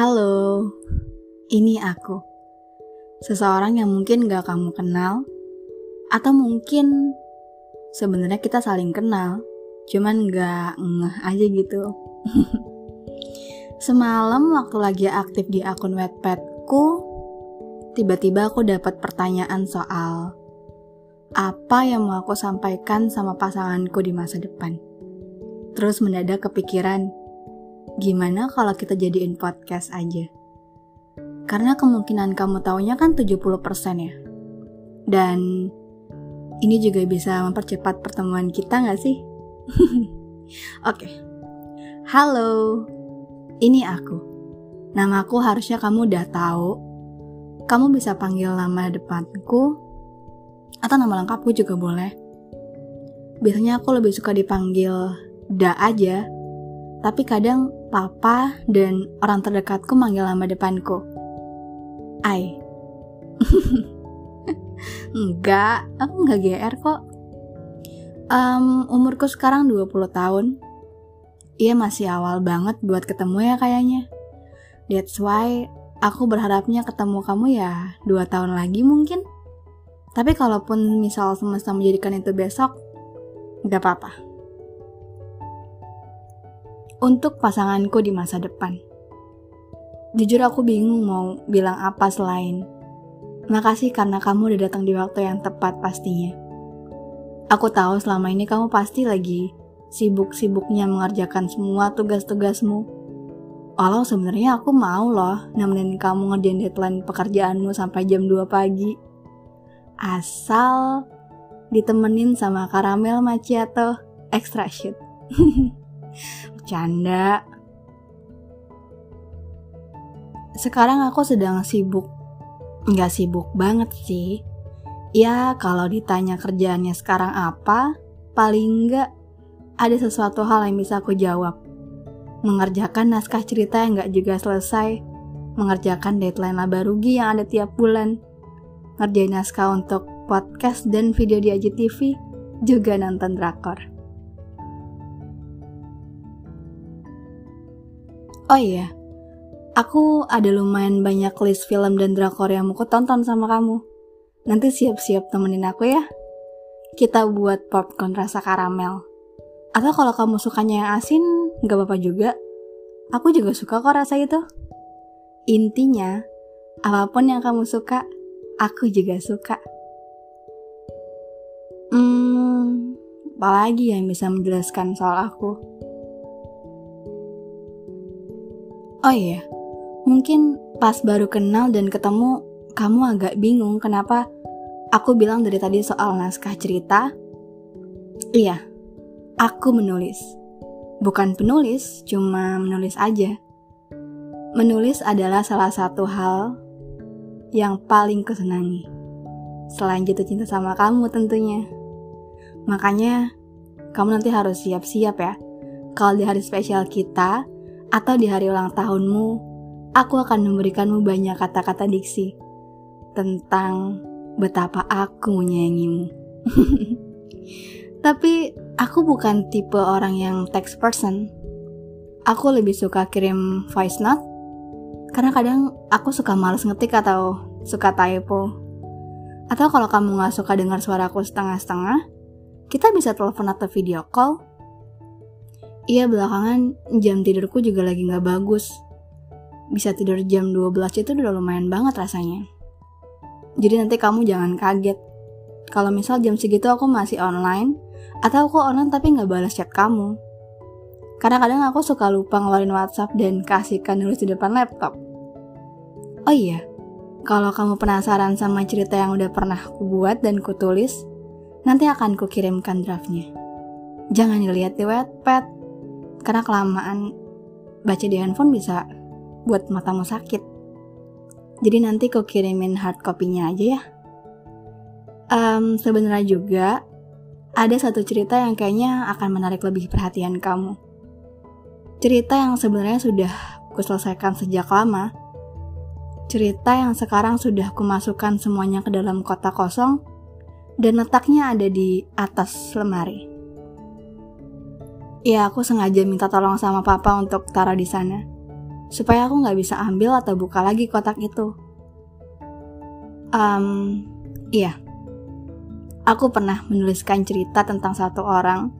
Halo, ini aku. Seseorang yang mungkin gak kamu kenal, atau mungkin sebenarnya kita saling kenal, cuman gak ngeh aja gitu. Semalam waktu lagi aktif di akun Wattpadku, tiba-tiba aku dapat pertanyaan soal apa yang mau aku sampaikan sama pasanganku di masa depan. Terus mendadak kepikiran, gimana kalau kita jadiin podcast aja? Karena kemungkinan kamu taunya kan 70% ya. Dan ini juga bisa mempercepat pertemuan kita gak sih? Oke. Okay. Halo. Ini aku. Namaku harusnya kamu udah tahu. Kamu bisa panggil nama depanku atau nama lengkapku juga boleh. Biasanya aku lebih suka dipanggil Da aja, tapi kadang papa dan orang terdekatku manggil nama depanku. Ai. enggak, aku enggak GR kok. Um, umurku sekarang 20 tahun. Iya masih awal banget buat ketemu ya kayaknya. That's why aku berharapnya ketemu kamu ya dua tahun lagi mungkin. Tapi kalaupun misal semesta menjadikan itu besok, nggak apa-apa untuk pasanganku di masa depan. Jujur aku bingung mau bilang apa selain Makasih karena kamu udah datang di waktu yang tepat pastinya. Aku tahu selama ini kamu pasti lagi sibuk-sibuknya mengerjakan semua tugas-tugasmu. Walau sebenarnya aku mau loh nemenin kamu ngerjain deadline pekerjaanmu sampai jam 2 pagi. Asal ditemenin sama karamel macchiato extra shoot. Bercanda. Sekarang aku sedang sibuk. Nggak sibuk banget sih. Ya, kalau ditanya kerjaannya sekarang apa, paling nggak ada sesuatu hal yang bisa aku jawab. Mengerjakan naskah cerita yang nggak juga selesai, mengerjakan deadline laba rugi yang ada tiap bulan, ngerjain naskah untuk podcast dan video di IGTV, juga nonton drakor. Oh iya, aku ada lumayan banyak list film dan drakor yang mau aku tonton sama kamu. Nanti siap-siap temenin aku ya. Kita buat popcorn rasa karamel. Atau kalau kamu sukanya yang asin, gak apa-apa juga. Aku juga suka kok rasa itu. Intinya, apa pun yang kamu suka, aku juga suka. Hmm, apalagi yang bisa menjelaskan soal aku? Oh iya, mungkin pas baru kenal dan ketemu, kamu agak bingung kenapa aku bilang dari tadi soal naskah cerita. Iya, aku menulis. Bukan penulis, cuma menulis aja. Menulis adalah salah satu hal yang paling kesenangi. Selain jatuh cinta sama kamu tentunya. Makanya, kamu nanti harus siap-siap ya. Kalau di hari spesial kita, atau di hari ulang tahunmu, aku akan memberikanmu banyak kata-kata diksi tentang betapa aku menyayangimu. Tapi aku bukan tipe orang yang text person. Aku lebih suka kirim voice note karena kadang aku suka males ngetik atau suka typo. Atau kalau kamu gak suka dengar suaraku setengah-setengah, kita bisa telepon atau video call Iya belakangan jam tidurku juga lagi gak bagus. Bisa tidur jam 12 itu udah lumayan banget rasanya. Jadi nanti kamu jangan kaget. Kalau misal jam segitu aku masih online, atau aku online tapi gak balas chat kamu. Karena kadang aku suka lupa ngeluarin WhatsApp dan kasihkan nulis di depan laptop. Oh iya, kalau kamu penasaran sama cerita yang udah pernah aku buat dan kutulis, nanti akan kukirimkan draftnya. Jangan dilihat di Wattpad, karena kelamaan baca di handphone bisa buat matamu sakit. Jadi nanti kau kirimin hard copy-nya aja ya. Um, Sebenarnya juga ada satu cerita yang kayaknya akan menarik lebih perhatian kamu. Cerita yang sebenarnya sudah kuselesaikan sejak lama. Cerita yang sekarang sudah kumasukkan semuanya ke dalam kotak kosong dan letaknya ada di atas lemari. Ya, aku sengaja minta tolong sama papa untuk taruh di sana. supaya aku nggak bisa ambil atau buka lagi kotak itu. Um, iya, aku pernah menuliskan cerita tentang satu orang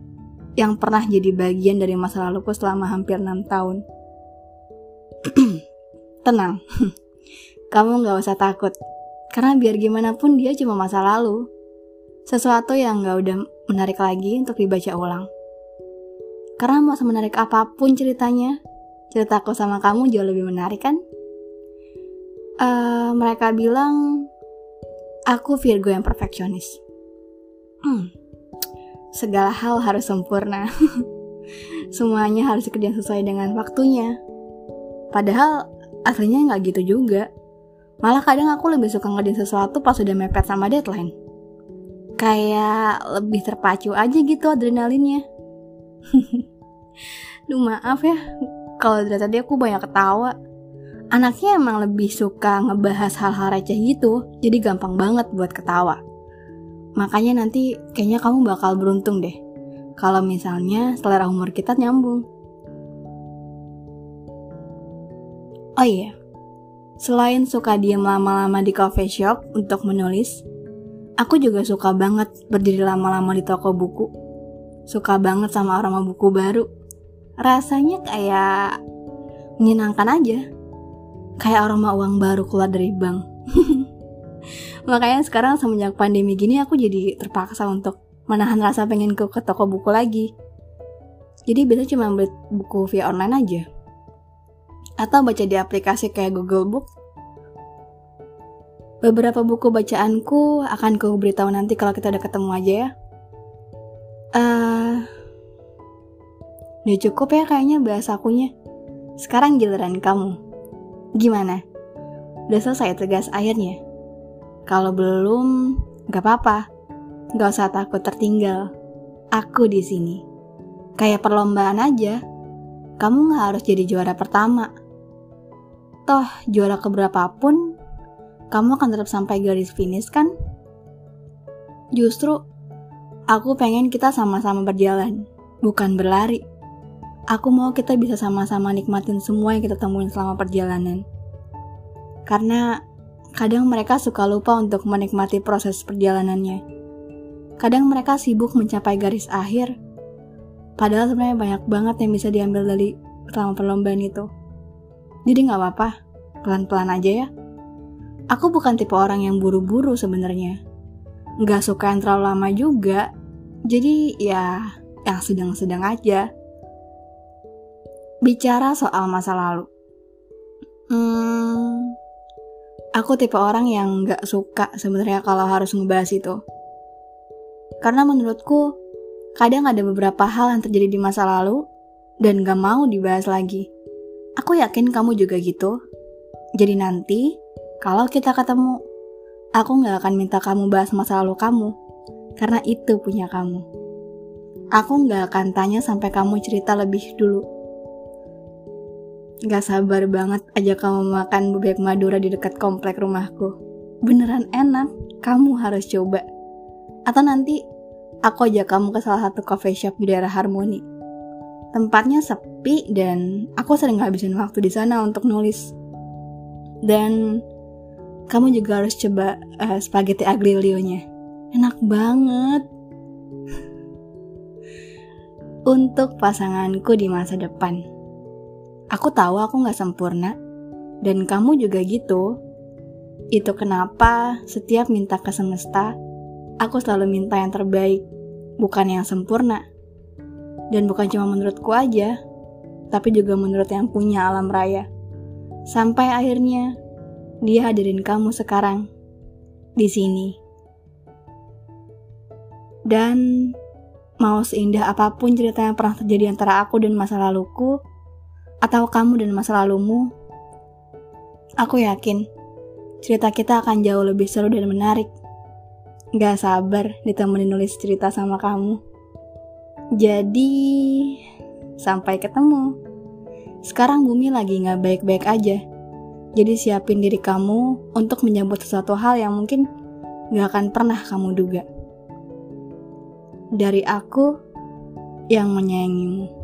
yang pernah jadi bagian dari masa laluku selama hampir enam tahun. Tenang, kamu nggak usah takut, karena biar gimana pun dia cuma masa lalu. Sesuatu yang nggak udah menarik lagi untuk dibaca ulang. Karena mau semenarik apa pun ceritanya, ceritaku sama kamu jauh lebih menarik kan? Uh, mereka bilang aku Virgo yang perfeksionis. Hmm, segala hal harus sempurna. Semuanya harus dikerjain sesuai dengan waktunya. Padahal aslinya nggak gitu juga. Malah kadang aku lebih suka ngerjain sesuatu pas udah mepet sama deadline. Kayak lebih terpacu aja gitu adrenalinnya. Duh maaf ya, kalau dari tadi aku banyak ketawa. Anaknya emang lebih suka ngebahas hal-hal receh gitu, jadi gampang banget buat ketawa. Makanya nanti kayaknya kamu bakal beruntung deh. Kalau misalnya selera humor kita nyambung. Oh iya, selain suka diam lama-lama di coffee shop untuk menulis, aku juga suka banget berdiri lama-lama di toko buku. Suka banget sama aroma buku baru. Rasanya kayak menyenangkan aja kayak aroma uang baru keluar dari bank. Makanya sekarang semenjak pandemi gini aku jadi terpaksa untuk menahan rasa pengen ke, ke toko buku lagi. Jadi biasanya cuma beli buku via online aja. Atau baca di aplikasi kayak Google Book. Beberapa buku bacaanku akan ku beritahu nanti kalau kita udah ketemu aja ya. Uh, udah cukup ya kayaknya bahas akunya. Sekarang giliran kamu. Gimana? Udah selesai tugas akhirnya? Kalau belum, gak apa-apa. Gak usah takut tertinggal. Aku di sini. Kayak perlombaan aja. Kamu gak harus jadi juara pertama. Toh, juara keberapapun, kamu akan tetap sampai garis finish kan? Justru, aku pengen kita sama-sama berjalan, bukan berlari. Aku mau kita bisa sama-sama nikmatin semua yang kita temuin selama perjalanan. Karena kadang mereka suka lupa untuk menikmati proses perjalanannya. Kadang mereka sibuk mencapai garis akhir, padahal sebenarnya banyak banget yang bisa diambil dari selama perlombaan itu. Jadi nggak apa-apa, pelan-pelan aja ya. Aku bukan tipe orang yang buru-buru sebenarnya. Nggak suka yang terlalu lama juga, jadi ya yang sedang-sedang aja bicara soal masa lalu. Hmm, aku tipe orang yang gak suka sebenarnya kalau harus ngebahas itu. Karena menurutku, kadang ada beberapa hal yang terjadi di masa lalu dan gak mau dibahas lagi. Aku yakin kamu juga gitu. Jadi nanti, kalau kita ketemu, aku gak akan minta kamu bahas masa lalu kamu, karena itu punya kamu. Aku gak akan tanya sampai kamu cerita lebih dulu Gak sabar banget aja kamu makan bebek Madura di dekat komplek rumahku. Beneran enak, kamu harus coba. Atau nanti aku ajak kamu ke salah satu coffee shop di daerah Harmoni. Tempatnya sepi dan aku sering ngabisin waktu di sana untuk nulis. Dan kamu juga harus coba uh, spaghetti aglio-nya. Enak banget. Untuk pasanganku di masa depan. Aku tahu aku gak sempurna, dan kamu juga gitu. Itu kenapa setiap minta ke semesta, aku selalu minta yang terbaik, bukan yang sempurna. Dan bukan cuma menurutku aja, tapi juga menurut yang punya alam raya. Sampai akhirnya, dia hadirin kamu sekarang, di sini. Dan mau seindah apa pun cerita yang pernah terjadi antara aku dan masa laluku, atau kamu dan masa lalumu, aku yakin cerita kita akan jauh lebih seru dan menarik. Gak sabar ditemenin nulis cerita sama kamu. Jadi, sampai ketemu. Sekarang bumi lagi gak baik-baik aja. Jadi siapin diri kamu untuk menyambut sesuatu hal yang mungkin gak akan pernah kamu duga. Dari aku yang menyayangimu.